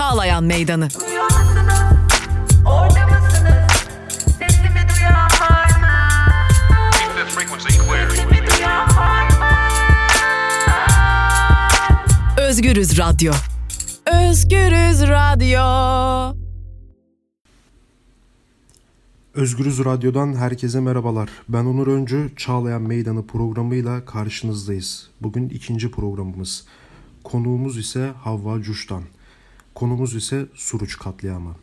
Çağlayan Meydanı. Özgürüz Radyo. Özgürüz Radyo. Özgürüz Radyo'dan herkese merhabalar. Ben Onur Öncü, Çağlayan Meydanı programıyla karşınızdayız. Bugün ikinci programımız. Konuğumuz ise Havva Cuş'tan. Konumuz ise Suruç katliamı.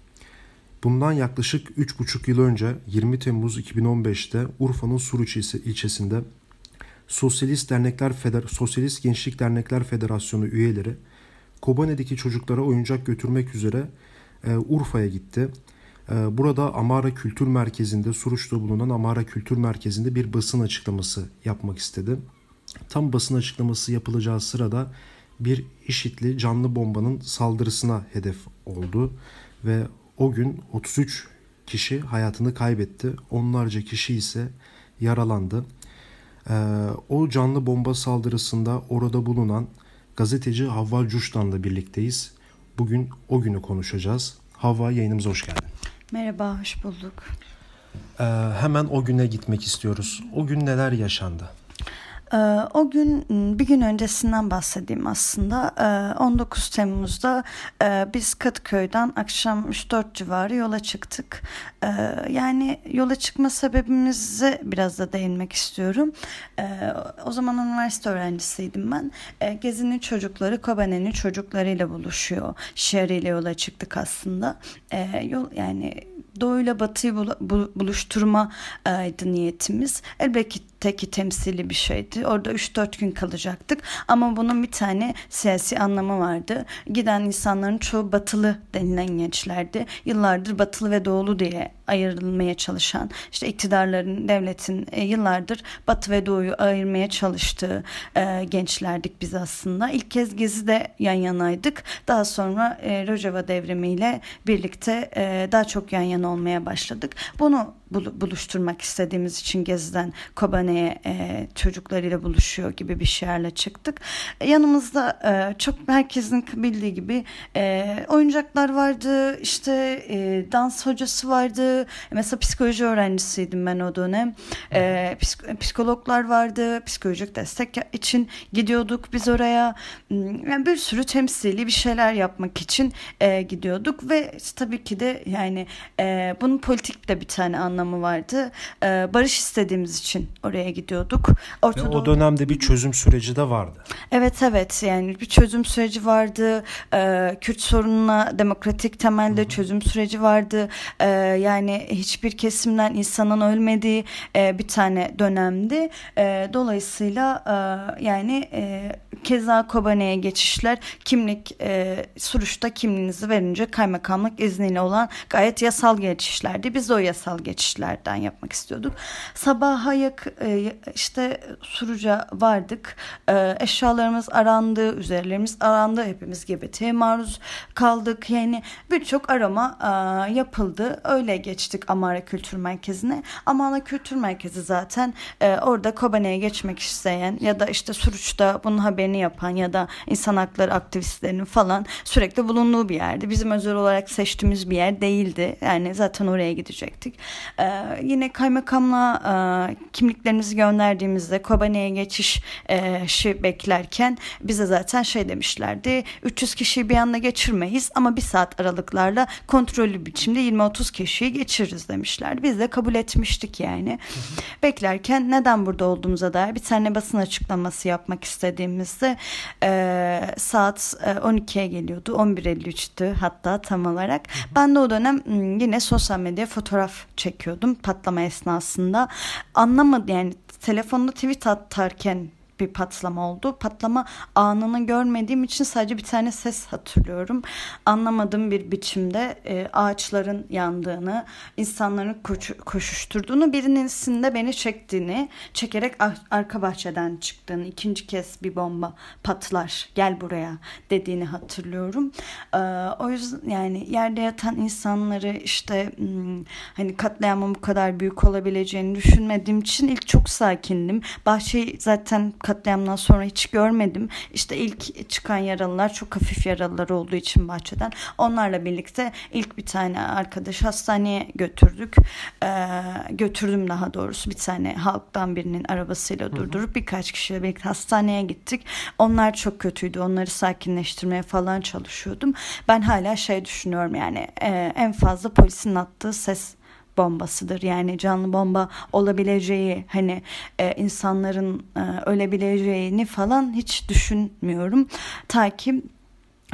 Bundan yaklaşık 3,5 yıl önce 20 Temmuz 2015'te Urfa'nın Suruç ilçesinde Sosyalist Dernekler Feder Sosyalist Gençlik Dernekler Federasyonu üyeleri Kobane'deki çocuklara oyuncak götürmek üzere e, Urfa'ya gitti. E, burada Amara Kültür Merkezi'nde Suruç'ta bulunan Amara Kültür Merkezi'nde bir basın açıklaması yapmak istedi. Tam basın açıklaması yapılacağı sırada bir işitli canlı bombanın saldırısına hedef oldu ve o gün 33 kişi hayatını kaybetti. Onlarca kişi ise yaralandı. Ee, o canlı bomba saldırısında orada bulunan gazeteci Havva Cuş'tan birlikteyiz. Bugün o günü konuşacağız. Havva yayınımıza hoş geldin. Merhaba, hoş bulduk. Ee, hemen o güne gitmek istiyoruz. O gün neler yaşandı? Ee, o gün ıı, bir gün öncesinden bahsedeyim aslında. 19 ee, Temmuz'da e, biz Kadıköy'den akşam 3-4 civarı yola çıktık. Ee, yani yola çıkma sebebimize biraz da değinmek istiyorum. O zaman üniversite öğrencisiydim ben. Gezi'nin çocukları Kobane'nin çocuklarıyla buluşuyor. Şehriyle yola çıktık aslında. Yol yani doğuyla batıyı buluşturmaydı niyetimiz. Elbette ki temsili bir şeydi. Orada 3-4 gün kalacaktık. Ama bunun bir tane siyasi anlamı vardı. Giden insanların çoğu batılı denilen gençlerdi. Yıllardır batılı ve doğulu diye ayrılmaya çalışan, işte iktidarların, devletin e, yıllardır batı ve doğuyu ayırmaya çalıştığı e, gençlerdik biz aslında. İlk kez Gezi'de yan yanaydık. Daha sonra e, Rojava devrimiyle birlikte e, daha çok yan yana olmaya başladık. Bunu buluşturmak istediğimiz için Gezi'den Kobane'ye e, çocuklarıyla buluşuyor gibi bir şeylerle çıktık. E, yanımızda e, çok herkesin bildiği gibi e, oyuncaklar vardı, işte e, dans hocası vardı. Mesela psikoloji öğrencisiydim ben o dönem. E, psik psikologlar vardı, psikolojik destek için gidiyorduk biz oraya. Hmm, yani bir sürü temsili bir şeyler yapmak için e, gidiyorduk ve tabii ki de yani e, bunun politik de bir tane anlamı anlamı vardı. E, barış istediğimiz için oraya gidiyorduk. Orta Ve o dönemde bir çözüm süreci de vardı. Evet evet yani bir çözüm süreci vardı. E, Kürt sorununa demokratik temelde Hı-hı. çözüm süreci vardı. E, yani hiçbir kesimden insanın ölmediği e, bir tane dönemdi. E, dolayısıyla e, yani e, keza Kobane'ye geçişler kimlik e, Suruç'ta kimliğinizi verince kaymakamlık izniyle olan gayet yasal geçişlerdi. Biz de o yasal geçiş geçişlerden yapmak istiyorduk. Sabaha yak e, işte Suruca vardık. E, eşyalarımız arandı, üzerlerimiz arandı. Hepimiz GBT'ye maruz kaldık. Yani birçok arama e, yapıldı. Öyle geçtik Amara Kültür Merkezi'ne. Amara Kültür Merkezi zaten orada Kobane'ye geçmek isteyen ya da işte Suruç'ta bunun haberini yapan ya da insan hakları aktivistlerinin falan sürekli bulunduğu bir yerdi. Bizim özel olarak seçtiğimiz bir yer değildi. Yani zaten oraya gidecektik. Ee, yine kaymakamla e, kimliklerimizi gönderdiğimizde Kobane'ye geçiş e, beklerken bize zaten şey demişlerdi 300 kişiyi bir anda geçirmeyiz ama bir saat aralıklarla kontrollü biçimde 20-30 kişiyi geçiririz demişlerdi. Biz de kabul etmiştik yani. Beklerken neden burada olduğumuza dair bir tane basın açıklaması yapmak istediğimizde e, saat e, 12'ye geliyordu. 11.53'tü hatta tam olarak. Ben de o dönem yine sosyal medya fotoğraf çekiyordum yapıyordum patlama esnasında. Anlamadı yani telefonda tweet atarken bir patlama oldu. Patlama anını görmediğim için sadece bir tane ses hatırlıyorum. Anlamadığım bir biçimde e, ağaçların yandığını, insanların koş, koşuşturduğunu, birinin de beni çektiğini, çekerek arka bahçeden çıktığını, ikinci kez bir bomba patlar, gel buraya dediğini hatırlıyorum. E, o yüzden yani yerde yatan insanları işte hmm, hani katliamın bu kadar büyük olabileceğini düşünmediğim için ilk çok sakindim. Bahçeyi zaten katliamdan sonra hiç görmedim. İşte ilk çıkan yaralılar çok hafif yaralılar olduğu için bahçeden. Onlarla birlikte ilk bir tane arkadaş hastaneye götürdük. Ee, götürdüm daha doğrusu bir tane halktan birinin arabasıyla durdurup birkaç kişiyle birlikte hastaneye gittik. Onlar çok kötüydü. Onları sakinleştirmeye falan çalışıyordum. Ben hala şey düşünüyorum yani e, en fazla polisin attığı ses bombasıdır. Yani canlı bomba olabileceği hani e, insanların e, ölebileceğini falan hiç düşünmüyorum. Ta ki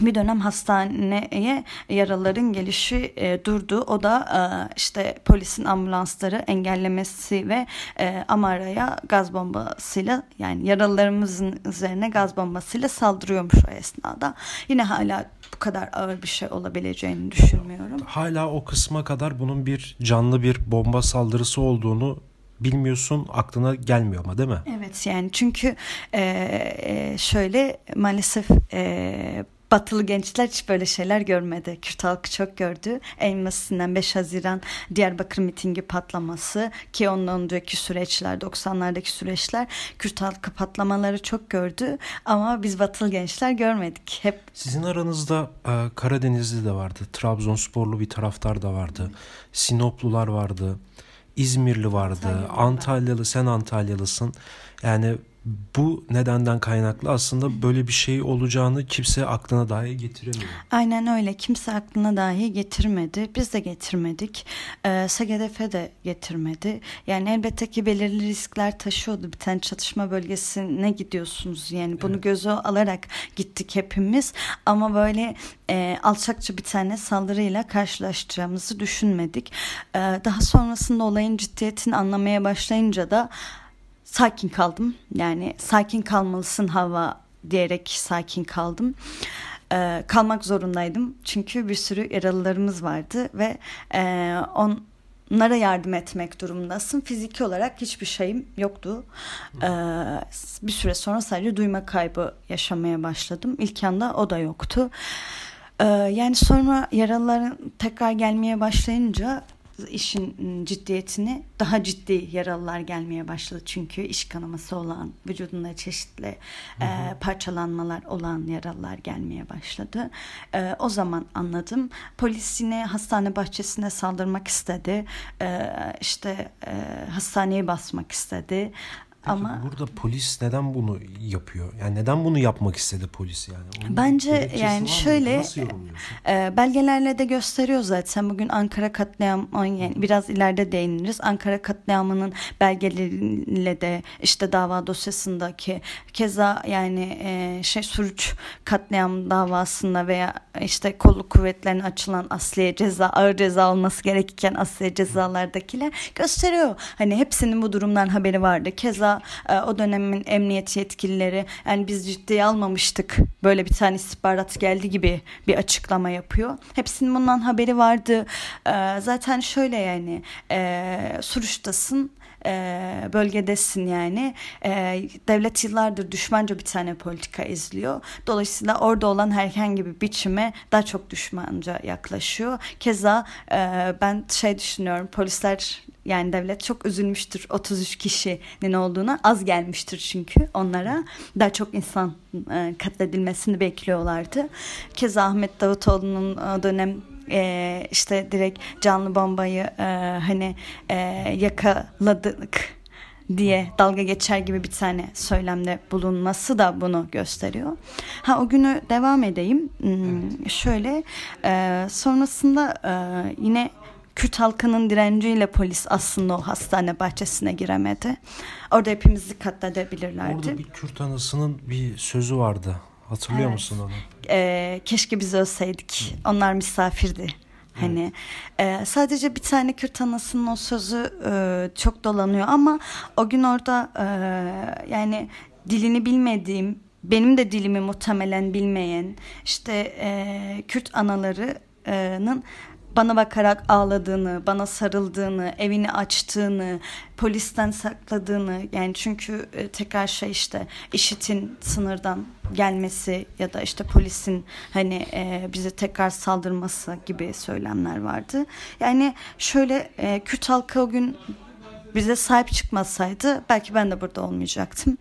bir dönem hastaneye yaraların gelişi e, durdu. O da e, işte polisin ambulansları engellemesi ve e, Amara'ya gaz bombasıyla yani yaralılarımızın üzerine gaz bombasıyla saldırıyormuş o esnada. Yine hala bu kadar ağır bir şey olabileceğini düşünmüyorum. Hala o kısma kadar bunun bir canlı bir bomba saldırısı olduğunu bilmiyorsun aklına gelmiyor ama değil mi? Evet yani çünkü e, şöyle maalesef e, batılı gençler hiç böyle şeyler görmedi. Kürt halkı çok gördü. En basitinden 5 Haziran Diyarbakır mitingi patlaması ki ondan önceki süreçler 90'lardaki süreçler Kürt halkı patlamaları çok gördü ama biz batılı gençler görmedik. Hep Sizin aranızda e, Karadenizli de vardı. Trabzonsporlu bir taraftar da vardı. Sinoplular vardı. İzmirli vardı. Antalyalı. Antalyalı sen Antalyalısın. Yani bu nedenden kaynaklı aslında böyle bir şey olacağını kimse aklına dahi getiremiyor. Aynen öyle. Kimse aklına dahi getirmedi. Biz de getirmedik. Ee, SGDF de getirmedi. Yani elbette ki belirli riskler taşıyordu. Bir tane çatışma bölgesine gidiyorsunuz. Yani bunu Evet. göze alarak gittik hepimiz. Ama böyle e, alçakça bir tane saldırıyla karşılaşacağımızı düşünmedik. Ee, daha sonrasında olayın ciddiyetini anlamaya başlayınca da sakin kaldım. Yani sakin kalmalısın hava diyerek sakin kaldım. Ee, kalmak zorundaydım. Çünkü bir sürü yaralılarımız vardı ve e, onlara yardım etmek durumundasın. Fiziki olarak hiçbir şeyim yoktu. Ee, bir süre sonra sadece duyma kaybı yaşamaya başladım. İlk anda o da yoktu. Ee, yani sonra yaralıların tekrar gelmeye başlayınca işin ciddiyetini daha ciddi yaralılar gelmeye başladı. Çünkü iş kanaması olan, vücudunda çeşitli e, parçalanmalar olan yaralılar gelmeye başladı. E, o zaman anladım. Polis yine hastane bahçesine saldırmak istedi. E, işte e, hastaneyi basmak istedi. Peki Ama burada polis neden bunu yapıyor? Yani neden bunu yapmak istedi polis yani? Onun Bence yani şöyle? E, belgelerle de gösteriyor zaten. Bugün Ankara katliamı yani biraz ileride değiniriz. Ankara katliamının belgeleriyle de işte dava dosyasındaki keza yani e, şey Suruç katliam davasında veya işte kolluk kuvvetlerine açılan asliye ceza ağır ceza olması gerekirken asliye cezalardakiler gösteriyor. Hani hepsinin bu durumdan haberi vardı. Keza e, o dönemin emniyet yetkilileri yani biz ciddiye almamıştık. Böyle bir tane istihbarat geldi gibi bir açıklama yapıyor. Hepsinin bundan haberi vardı. E, zaten şöyle yani e, Suruç'tasın e, bölgedesin yani e, devlet yıllardır düşmanca bir tane politika izliyor. Dolayısıyla orada olan herhangi bir biçime daha çok düşmanca yaklaşıyor. Keza e, ben şey düşünüyorum polisler yani devlet çok üzülmüştür 33 kişinin olduğuna az gelmiştir çünkü onlara daha çok insan e, katledilmesini bekliyorlardı. Keza Ahmet Davutoğlu'nun o dönem e, işte direkt canlı bombayı e, hani e, yakaladık diye dalga geçer gibi bir tane söylemde bulunması da bunu gösteriyor. Ha o günü devam edeyim. Hmm, Şöyle e, sonrasında e, yine Kürt halkının direnciyle polis aslında o hastane bahçesine giremedi. Orada hepimizi katledebilirlerdi. Orada bir Kürt anısının bir sözü vardı. Hatırlıyor Evet. musun onu? E, keşke biz ölseydik. Onlar misafirdi. Hani e, sadece bir tane Kürt anasının o sözü e, çok dolanıyor ama o gün orada e, yani dilini bilmediğim benim de dilimi muhtemelen bilmeyen işte e, Kürt analarının bana bakarak ağladığını, bana sarıldığını, evini açtığını, polisten sakladığını yani çünkü e, tekrar şey işte IŞİD'in sınırdan gelmesi ya da işte polisin hani e, bize tekrar saldırması gibi söylemler vardı. Yani şöyle e, Kürt halkı o gün bize sahip çıkmasaydı belki ben de burada olmayacaktım.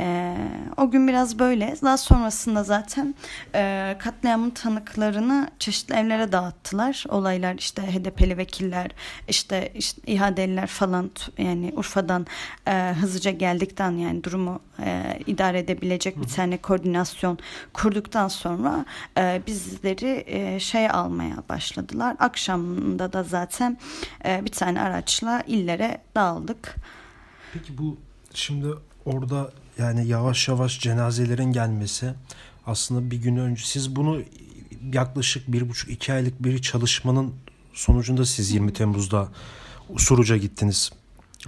E, o gün biraz böyle. Daha sonrasında zaten e, katliamın tanıklarını çeşitli evlere dağıttılar. Olaylar işte HDP'li vekiller, işte, işte İHA'deliler falan yani Urfa'dan e, hızlıca geldikten yani durumu e, idare edebilecek bir tane koordinasyon kurduktan sonra e, bizleri e, şey almaya başladılar. Akşamında da zaten e, bir tane araçla illere dağıldık. Peki bu şimdi orada yani yavaş yavaş cenazelerin gelmesi aslında bir gün önce siz bunu yaklaşık bir buçuk iki aylık bir çalışmanın sonucunda siz 20 Temmuz'da Suruç'a gittiniz.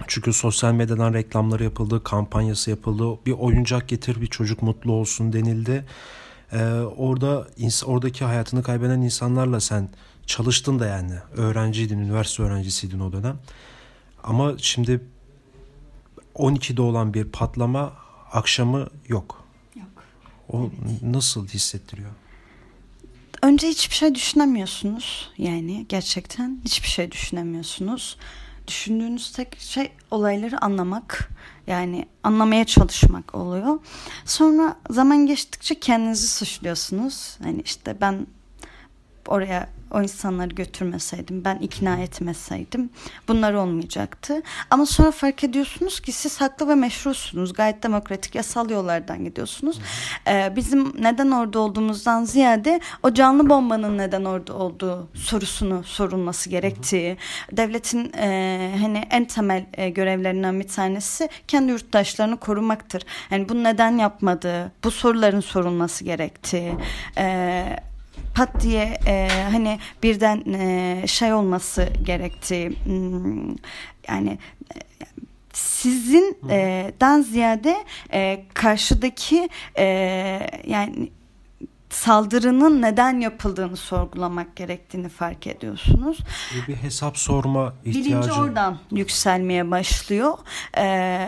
Çünkü sosyal medyadan reklamları yapıldı, kampanyası yapıldı. Bir oyuncak getir, bir çocuk mutlu olsun denildi. Ee, orada oradaki hayatını kaybeden insanlarla sen çalıştın da yani. Öğrenciydin, üniversite öğrencisiydin o dönem. Ama şimdi 12'de olan bir patlama akşamı yok. Yok. O evet. nasıl hissettiriyor? Önce hiçbir şey düşünemiyorsunuz. Yani gerçekten hiçbir şey düşünemiyorsunuz. Düşündüğünüz tek şey olayları anlamak. Yani anlamaya çalışmak oluyor. Sonra zaman geçtikçe kendinizi suçluyorsunuz. Yani işte ben oraya o insanları götürmeseydim, ben ikna etmeseydim bunlar olmayacaktı. Ama sonra fark ediyorsunuz ki siz haklı ve meşrusunuz. Gayet demokratik yasal yollardan gidiyorsunuz. Ee, bizim neden orada olduğumuzdan ziyade o canlı bombanın neden orada olduğu sorusunu sorulması gerektiği, devletin e, hani en temel e, görevlerinden bir tanesi kendi yurttaşlarını korumaktır. Yani bunu neden yapmadığı, bu soruların sorulması gerektiği, e, pat diye e, hani birden e, şey olması gerektiği hmm, yani sizin e, ziyade e, karşıdaki e, yani saldırının neden yapıldığını sorgulamak gerektiğini fark ediyorsunuz. Bir hesap sorma ihtiyacı. Bilinci oradan yükselmeye başlıyor. Ee,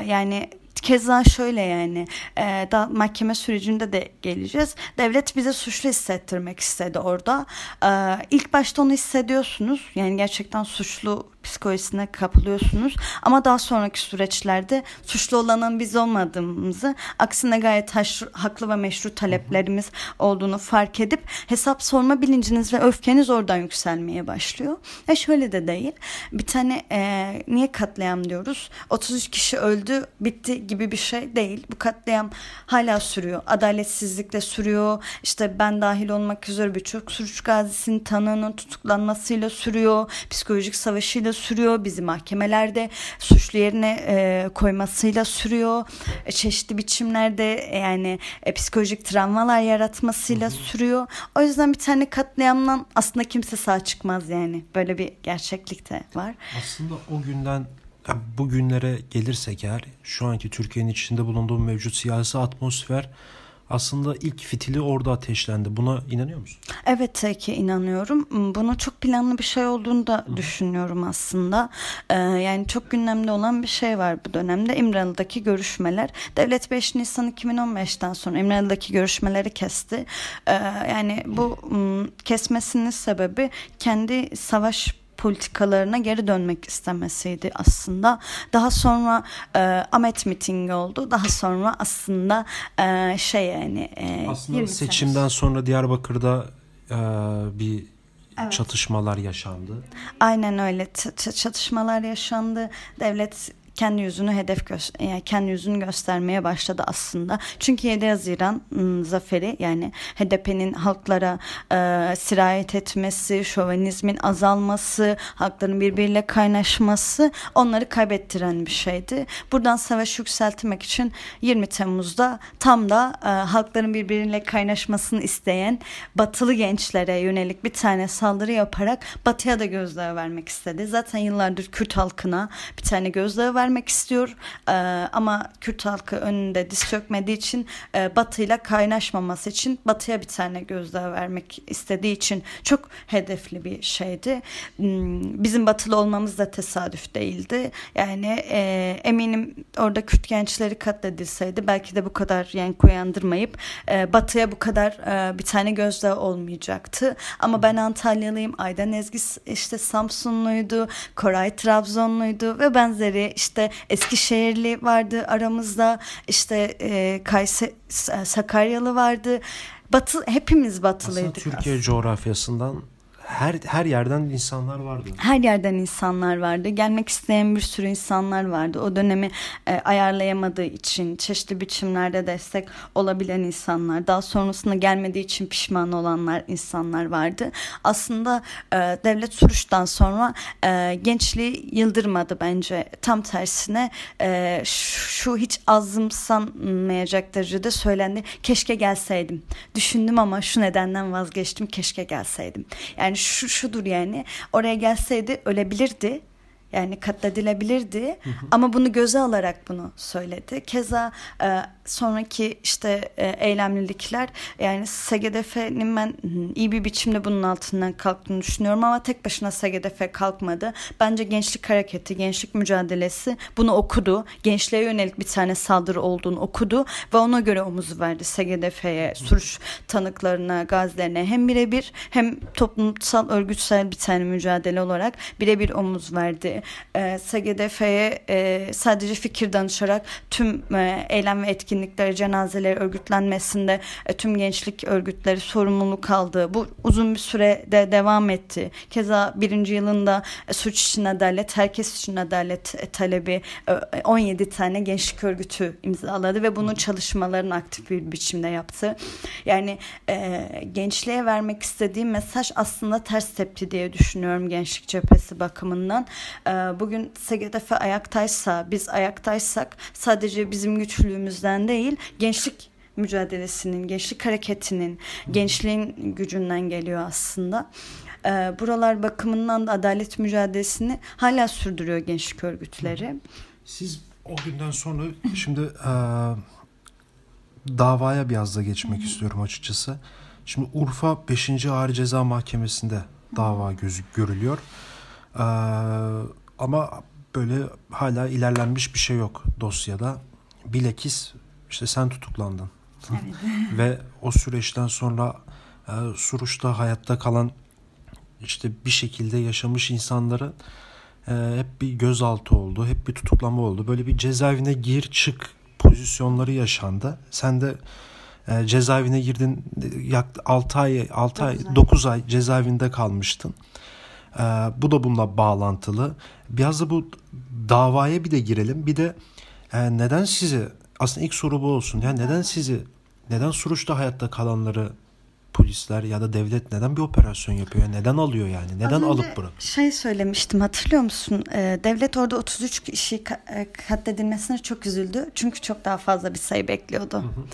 yani Keza şöyle yani e, da mahkeme sürecinde de geleceğiz. Devlet bize suçlu hissettirmek istedi orada. E, ilk başta onu hissediyorsunuz. Yani gerçekten suçlu psikolojisine kapılıyorsunuz. Ama daha sonraki süreçlerde suçlu olanın biz olmadığımızı aksine gayet haşr, haklı ve meşru taleplerimiz olduğunu fark edip hesap sorma bilinciniz ve öfkeniz oradan yükselmeye başlıyor. Ve şöyle de değil. Bir tane e, niye katliam diyoruz? 33 kişi öldü bitti gibi bir şey değil. Bu katliam hala sürüyor. Adaletsizlik de sürüyor. İşte ben dahil olmak üzere birçok suç gazisinin tanığının tutuklanmasıyla sürüyor. Psikolojik savaşıyla sürüyor sürüyor. Bizi mahkemelerde suçlu yerine e, koymasıyla sürüyor. E, çeşitli biçimlerde e, yani e, psikolojik travmalar yaratmasıyla hı hı. sürüyor. O yüzden bir tane katliamdan aslında kimse sağ çıkmaz yani. Böyle bir gerçeklik de var. Aslında o günden bugünlere gelirsek eğer şu anki Türkiye'nin içinde bulunduğu mevcut siyasi atmosfer aslında ilk fitili orada ateşlendi. Buna inanıyor musun? Evet ki inanıyorum. Bunu çok planlı bir şey olduğunu da Hı. düşünüyorum aslında. Ee, yani çok gündemde olan bir şey var bu dönemde. İmralı'daki görüşmeler. Devlet 5 Nisan 2015'ten sonra İmralı'daki görüşmeleri kesti. Ee, yani bu kesmesinin sebebi kendi savaş politikalarına geri dönmek istemesiydi aslında. Daha sonra e, Ahmet mitingi oldu. Daha sonra aslında e, şey yani e, aslında seçimden sene. sonra Diyarbakır'da e, bir Evet. çatışmalar yaşandı. Aynen öyle Ç- çatışmalar yaşandı. Devlet kendi yüzünü hedef gö- kendi yüzünü göstermeye başladı aslında. Çünkü 7 Haziran ım, zaferi yani HDP'nin halklara e, sirayet etmesi, şovenizmin azalması, halkların birbiriyle kaynaşması onları kaybettiren bir şeydi. Buradan savaş yükseltmek için 20 Temmuz'da tam da e, halkların birbiriyle kaynaşmasını isteyen batılı gençlere yönelik bir tane saldırı yaparak batıya da gözdağı vermek istedi. Zaten yıllardır Kürt halkına bir tane gözdağı vermek vermek istiyor e, ama Kürt halkı önünde diz çökmediği için e, Batı ile kaynaşmaması için Batı'ya bir tane gözdağı vermek istediği için çok hedefli bir şeydi. Hmm, bizim Batılı olmamız da tesadüf değildi. Yani e, eminim orada Kürt gençleri katledilseydi belki de bu kadar renk uyandırmayıp e, Batı'ya bu kadar e, bir tane gözdağı olmayacaktı. Ama ben Antalyalıyım. Aydan Ezgi işte Samsunluydu. Koray Trabzonluydu ve benzeri işte Eskişehirli vardı aramızda. işte e, Kayse Sakaryalı vardı. Batı hepimiz batılıydık. Aslında Türkiye aslında. coğrafyasından her her yerden insanlar vardı. Her yerden insanlar vardı. Gelmek isteyen bir sürü insanlar vardı. O dönemi e, ayarlayamadığı için çeşitli biçimlerde destek olabilen insanlar, daha sonrasında gelmediği için pişman olanlar insanlar vardı. Aslında e, devlet Suruç'tan sonra e, gençliği yıldırmadı bence. Tam tersine e, şu, hiç azımsanmayacak derecede söylendi. Keşke gelseydim. Düşündüm ama şu nedenden vazgeçtim. Keşke gelseydim. Yani şu şudur yani. Oraya gelseydi ölebilirdi yani katledilebilirdi hı hı. ama bunu göze alarak bunu söyledi. Keza e, sonraki işte e, eylemlilikler yani SGDF'nin ben iyi bir biçimde bunun altından kalktığını düşünüyorum ama tek başına SGDF kalkmadı. Bence gençlik hareketi, gençlik mücadelesi bunu okudu. Gençliğe yönelik bir tane saldırı olduğunu okudu ve ona göre omuzu verdi SGDF'ye, suç tanıklarına, gazilerine hem birebir hem toplumsal örgütsel bir tane mücadele olarak birebir omuz verdi e, SGDF'ye e, sadece fikir danışarak tüm e, eylem ve etkinlikleri, cenazeleri örgütlenmesinde e, tüm gençlik örgütleri sorumluluk aldı. Bu uzun bir sürede devam etti. Keza birinci yılında e, suç için adalet, herkes için adalet e, talebi e, 17 tane gençlik örgütü imzaladı ve bunun çalışmalarını aktif bir biçimde yaptı. Yani e, gençliğe vermek istediğim mesaj aslında ters tepti diye düşünüyorum gençlik cephesi bakımından. Ee, bugün SGDF ayaktaysa, biz ayaktaysak sadece bizim güçlüğümüzden değil, gençlik mücadelesinin, gençlik hareketinin, gençliğin gücünden geliyor aslında. Ee, buralar bakımından da adalet mücadelesini hala sürdürüyor gençlik örgütleri. Siz o günden sonra şimdi e, davaya biraz da geçmek istiyorum açıkçası. Şimdi Urfa 5. Ağır Ceza Mahkemesi'nde dava gözü görülüyor. Ee, ama böyle hala ilerlenmiş bir şey yok dosyada. Bilekis işte sen tutuklandın. Evet. Ve o süreçten sonra e, Suruç'ta hayatta kalan işte bir şekilde yaşamış insanları e, hep bir gözaltı oldu, hep bir tutuklama oldu. Böyle bir cezaevine gir çık pozisyonları yaşandı. Sen de e, cezaevine girdin yak 6 ay 6 ay 9 ay cezaevinde kalmıştın. E, bu da bununla bağlantılı. Biraz da bu davaya bir de girelim. Bir de e, neden sizi aslında ilk soru bu olsun. Yani neden sizi neden Suruç'ta hayatta kalanları polisler ya da devlet neden bir operasyon yapıyor? Neden alıyor yani? Neden alıp bırak? Şey söylemiştim hatırlıyor musun? Ee, devlet orada 33 kişi e, katledilmesine çok üzüldü. Çünkü çok daha fazla bir sayı bekliyordu. Hı hı.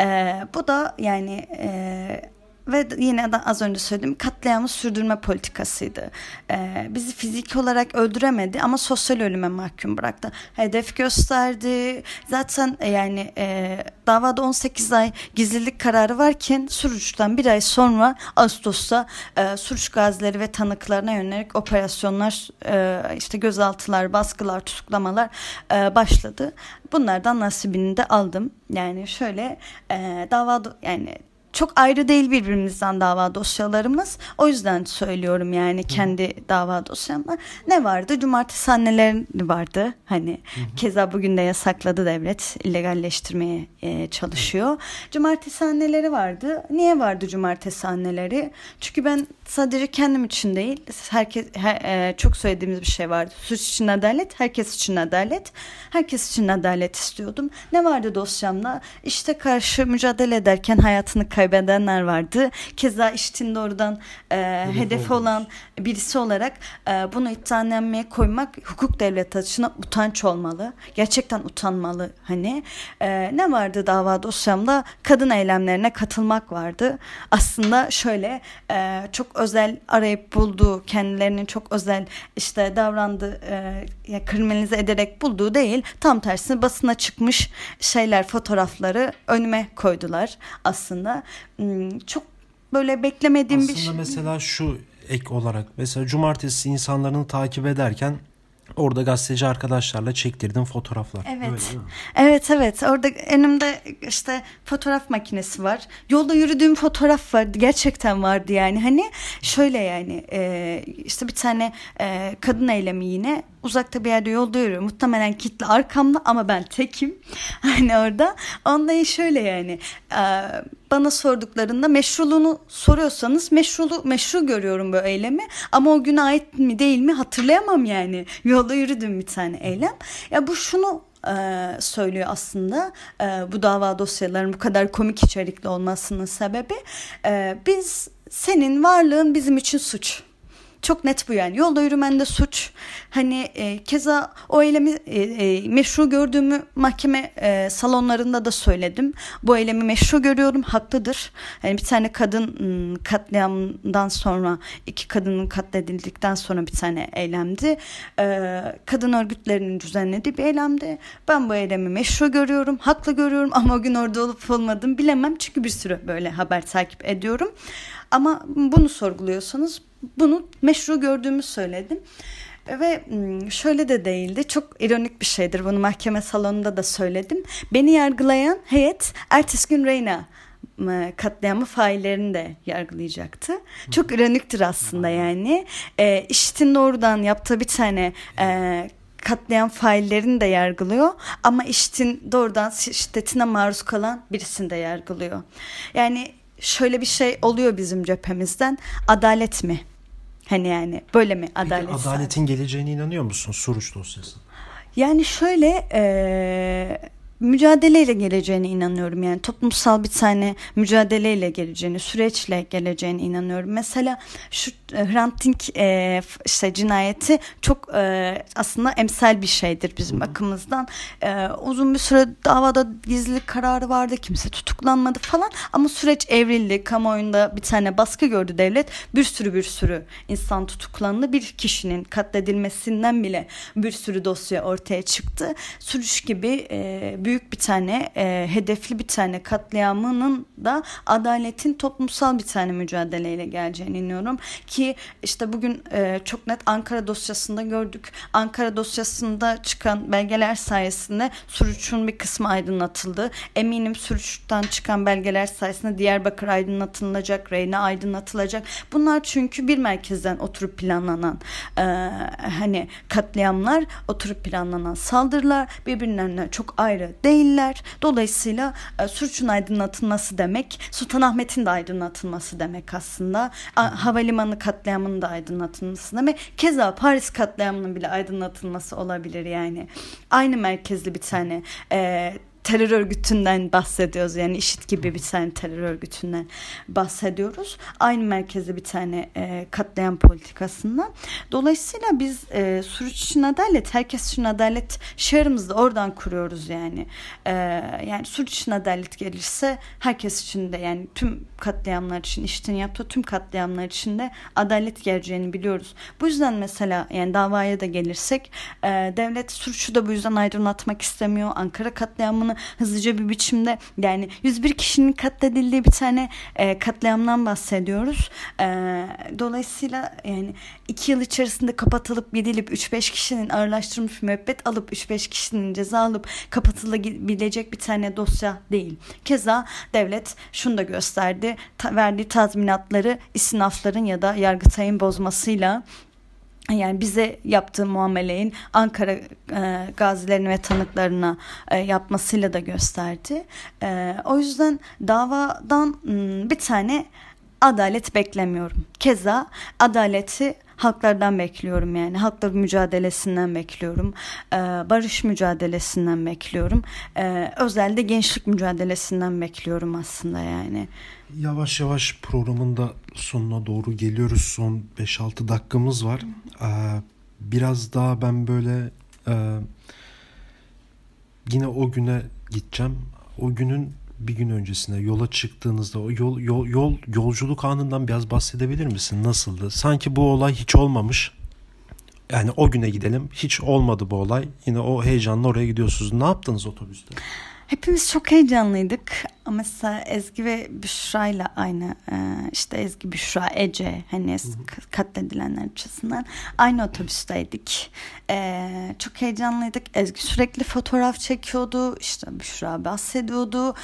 Ee, bu da yani e, ve yine de az önce söylediğim katliamı sürdürme politikasıydı. Ee, bizi fiziki olarak öldüremedi ama sosyal ölüme mahkum bıraktı. Hedef gösterdi. Zaten e, yani e, davada 18 ay gizlilik kararı varken Suruç'tan bir ay sonra Ağustos'ta e, Suruç gazileri ve tanıklarına yönelik operasyonlar e, işte gözaltılar, baskılar, tutuklamalar e, başladı. Bunlardan nasibini de aldım. Yani şöyle e, dava yani çok ayrı değil birbirimizden dava dosyalarımız. O yüzden söylüyorum yani kendi Hı. dava dosyamlar. Ne vardı? Cumartesi anneleri vardı. Hani Hı. keza bugün de yasakladı devlet. illegalleştirmeye e, çalışıyor. Hı. Cumartesi anneleri vardı. Niye vardı cumartesi anneleri? Çünkü ben sadece kendim için değil, herkes her, e, çok söylediğimiz bir şey vardı. Suç için adalet, herkes için adalet. Herkes için adalet istiyordum. Ne vardı dosyamda? İşte karşı mücadele ederken hayatını kaybettim kaybedenler vardı. Keza İşit'in doğrudan e, hedefi olan birisi olarak e, bunu iddianameye koymak hukuk devleti açısından utanç olmalı. Gerçekten utanmalı hani. E, ne vardı dava dosyamda? Kadın eylemlerine katılmak vardı. Aslında şöyle e, çok özel arayıp bulduğu kendilerinin çok özel işte davrandığı e, kriminalize ederek bulduğu değil. Tam tersine basına çıkmış şeyler fotoğrafları önüme koydular aslında. Hmm, çok böyle beklemediğim Aslında bir şey. mesela şu ek olarak mesela cumartesi insanlarını takip ederken orada gazeteci arkadaşlarla çektirdim fotoğraflar. Evet. Evet evet orada önümde işte fotoğraf makinesi var. Yolda yürüdüğüm fotoğraf vardı gerçekten vardı yani hani şöyle yani e, işte bir tane e, kadın eylemi yine uzakta bir yerde yolda yürüyor. Muhtemelen kitle arkamda ama ben tekim. Hani orada. Ondan şöyle yani e, bana sorduklarında meşruluğunu soruyorsanız meşrulu meşru görüyorum bu eylemi ama o güne ait mi değil mi hatırlayamam yani. Yolda yürüdüm bir tane eylem. Ya bu şunu e, söylüyor aslında e, bu dava dosyalarının bu kadar komik içerikli olmasının sebebi biz senin varlığın bizim için suç. Çok net bu yani. Yolda yürümende suç. Hani e, keza o eylemi e, e, meşru gördüğümü mahkeme e, salonlarında da söyledim. Bu eylemi meşru görüyorum. Haklıdır. Yani bir tane kadın katliamdan sonra iki kadının katledildikten sonra bir tane eylemdi. E, kadın örgütlerinin düzenlediği bir eylemdi. Ben bu eylemi meşru görüyorum. Haklı görüyorum ama o gün orada olup olmadım bilemem. Çünkü bir sürü böyle haber takip ediyorum. Ama bunu sorguluyorsanız bunu meşru gördüğümü söyledim. Ve şöyle de değildi. Çok ironik bir şeydir. Bunu mahkeme salonunda da söyledim. Beni yargılayan heyet ertesi gün Reyna katliamı faillerini de yargılayacaktı. Çok ironiktir aslında yani. E, işitin doğrudan yaptığı bir tane e, katlayan faillerini de yargılıyor ama işitin doğrudan şiddetine maruz kalan birisini de yargılıyor. Yani şöyle bir şey oluyor bizim cephemizden. Adalet mi? Hani yani böyle mi adalet? Peki adaletin geleceğine inanıyor musun Suruç dosyası? Yani şöyle e, mücadeleyle geleceğine inanıyorum. Yani toplumsal bir tane mücadeleyle geleceğini, süreçle geleceğine inanıyorum. Mesela şu Hrant Dink e, işte cinayeti çok e, aslında emsal bir şeydir bizim bakımızdan. E, uzun bir süre davada gizlilik kararı vardı. Kimse tutuklanmadı falan. Ama süreç evrildi. Kamuoyunda bir tane baskı gördü devlet. Bir sürü bir sürü insan tutuklandı. Bir kişinin katledilmesinden bile bir sürü dosya ortaya çıktı. Sürüş gibi e, büyük bir tane e, hedefli bir tane katliamının da adaletin toplumsal bir tane mücadeleyle geleceğine inanıyorum ki işte bugün e, çok net Ankara dosyasında gördük. Ankara dosyasında çıkan belgeler sayesinde Suruç'un bir kısmı aydınlatıldı. Eminim Suruç'tan çıkan belgeler sayesinde Diyarbakır aydınlatılacak, Reyna aydınlatılacak. Bunlar çünkü bir merkezden oturup planlanan e, hani katliamlar, oturup planlanan saldırılar birbirlerinden çok ayrı değiller. Dolayısıyla e, Suruç'un aydınlatılması demek Sultanahmet'in de aydınlatılması demek aslında. A, havalimanı katliamının da aydınlatılması demek. Keza Paris katliamının bile aydınlatılması olabilir yani. Aynı merkezli bir tane e, terör örgütünden bahsediyoruz. Yani işit gibi bir tane terör örgütünden bahsediyoruz. Aynı merkezde bir tane e, katlayan politikasından. Dolayısıyla biz e, Suruç için adalet, herkes için adalet da oradan kuruyoruz yani. E, yani Suruç için adalet gelirse herkes için de yani tüm katliamlar için, işitin yaptığı tüm katliamlar için de adalet geleceğini biliyoruz. Bu yüzden mesela yani davaya da gelirsek e, devlet Suruç'u da bu yüzden aydınlatmak istemiyor. Ankara katliamını hızlıca bir biçimde yani 101 kişinin katledildiği bir tane e, katliamdan bahsediyoruz. E, dolayısıyla yani 2 yıl içerisinde kapatılıp gidilip 3-5 kişinin ağırlaştırılmış müebbet alıp 3-5 kişinin ceza alıp kapatılabilecek bir tane dosya değil. Keza devlet şunu da gösterdi. Ta, verdiği tazminatları istinafların ya da yargıtayın bozmasıyla yani bize yaptığı muameleyin Ankara e, gazilerine ve tanıklarına e, yapmasıyla da gösterdi. E, o yüzden davadan m, bir tane adalet beklemiyorum. Keza adaleti halklardan bekliyorum yani. Halklar mücadelesinden bekliyorum. E, barış mücadelesinden bekliyorum. E, özellikle gençlik mücadelesinden bekliyorum aslında yani. Yavaş yavaş programın da sonuna doğru geliyoruz. Son 5-6 dakikamız var. Ee, biraz daha ben böyle e, yine o güne gideceğim. O günün bir gün öncesinde yola çıktığınızda o yol, yol, yol yolculuk anından biraz bahsedebilir misin? Nasıldı? Sanki bu olay hiç olmamış. Yani o güne gidelim. Hiç olmadı bu olay. Yine o heyecanla oraya gidiyorsunuz. Ne yaptınız otobüste? Hepimiz çok heyecanlıydık. Mesela Ezgi ve Büşra ile aynı e, işte Ezgi, Büşra, Ece hani katledilenler açısından aynı otobüsteydik. E, çok heyecanlıydık. Ezgi sürekli fotoğraf çekiyordu. İşte Büşra bahsediyordu.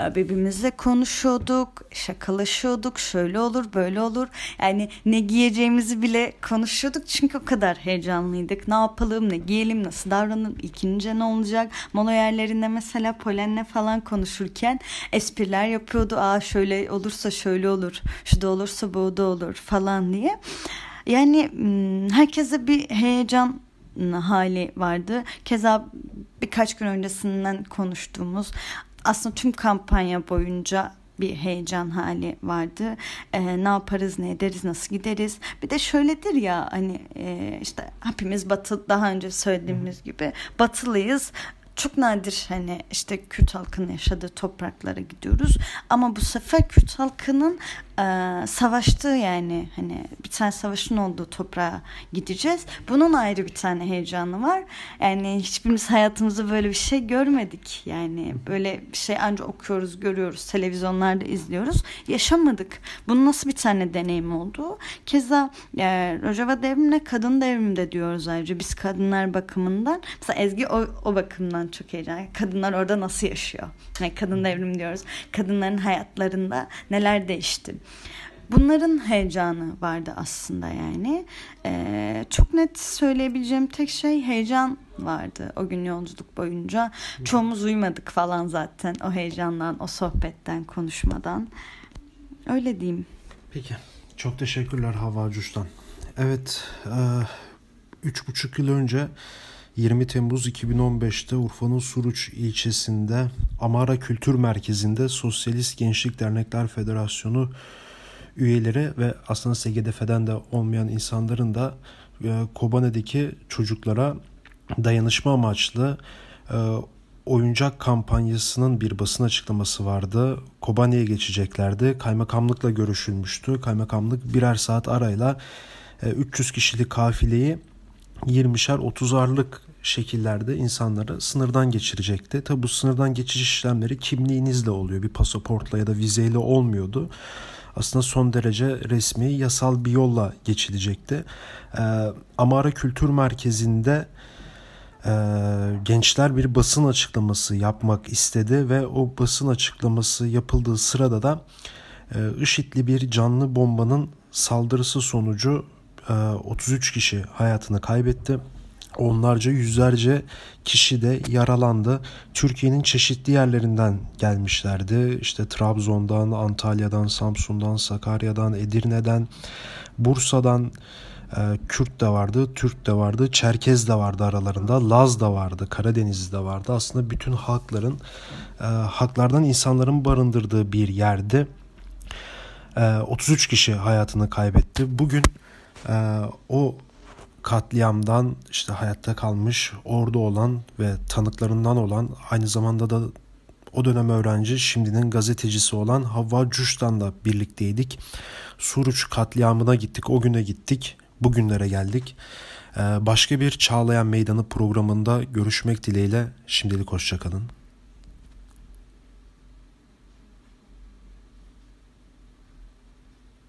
E, birbirimizle konuşuyorduk. Şakalaşıyorduk. Şöyle olur böyle olur. Yani ne giyeceğimizi bile konuşuyorduk. Çünkü o kadar heyecanlıydık. Ne yapalım ne giyelim nasıl davranalım ikinci ne olacak. Mola yerlerinde mesela Polen'le falan konuşurken espriler yapıyordu. Aa şöyle olursa şöyle olur. Şu da olursa bu da olur falan diye. Yani hmm, herkese bir heyecan hali vardı. Keza birkaç gün öncesinden konuştuğumuz aslında tüm kampanya boyunca bir heyecan hali vardı. E, ne yaparız, ne ederiz, nasıl gideriz? Bir de şöyledir ya hani e, işte hepimiz batı daha önce söylediğimiz gibi batılıyız çok nadir hani işte Kürt halkının yaşadığı topraklara gidiyoruz. Ama bu sefer Kürt halkının e, savaştığı yani hani bir tane savaşın olduğu toprağa gideceğiz. Bunun ayrı bir tane heyecanı var. Yani hiçbirimiz hayatımızda böyle bir şey görmedik. Yani böyle bir şey ancak okuyoruz, görüyoruz, televizyonlarda izliyoruz. Yaşamadık. Bunun nasıl bir tane deneyim oldu? Keza e, Rojava devrimine kadın devrimde diyoruz ayrıca biz kadınlar bakımından. Mesela Ezgi o, o bakımdan çok heyecanlı. Kadınlar orada nasıl yaşıyor? Yani kadın devrim diyoruz. Kadınların hayatlarında neler değişti? Bunların heyecanı vardı aslında yani. Ee, çok net söyleyebileceğim tek şey heyecan vardı o gün yolculuk boyunca. Çoğumuz uyumadık falan zaten o heyecandan, o sohbetten, konuşmadan. Öyle diyeyim. Peki. Çok teşekkürler Hava Cuş'tan. Evet. E, üç buçuk yıl önce 20 Temmuz 2015'te Urfa'nın Suruç ilçesinde Amara Kültür Merkezi'nde Sosyalist Gençlik Dernekler Federasyonu üyeleri ve aslında SGDF'den de olmayan insanların da e, Kobane'deki çocuklara dayanışma amaçlı e, oyuncak kampanyasının bir basın açıklaması vardı. Kobane'ye geçeceklerdi. Kaymakamlıkla görüşülmüştü. Kaymakamlık birer saat arayla 300 e, kişilik kafileyi 20'şer 30'arlık şekillerde insanları sınırdan geçirecekti. Tabi bu sınırdan geçiş işlemleri kimliğinizle oluyor. Bir pasaportla ya da vizeyle olmuyordu. Aslında son derece resmi, yasal bir yolla geçilecekti. Ee, Amara Kültür Merkezi'nde e, gençler bir basın açıklaması yapmak istedi ve o basın açıklaması yapıldığı sırada da e, IŞİD'li bir canlı bombanın saldırısı sonucu 33 e, kişi hayatını kaybetti. Onlarca yüzlerce kişi de yaralandı. Türkiye'nin çeşitli yerlerinden gelmişlerdi. İşte Trabzon'dan, Antalya'dan, Samsun'dan, Sakarya'dan, Edirne'den, Bursa'dan e, Kürt de vardı, Türk de vardı, Çerkez de vardı aralarında, Laz da vardı, Karadeniz de vardı. Aslında bütün halkların, e, halklardan insanların barındırdığı bir yerdi. E, 33 kişi hayatını kaybetti. Bugün e, o katliamdan işte hayatta kalmış orada olan ve tanıklarından olan aynı zamanda da o dönem öğrenci şimdinin gazetecisi olan Havva Cuş'tan birlikteydik. Suruç katliamına gittik o güne gittik bugünlere geldik. Ee, başka bir Çağlayan Meydanı programında görüşmek dileğiyle şimdilik hoşçakalın.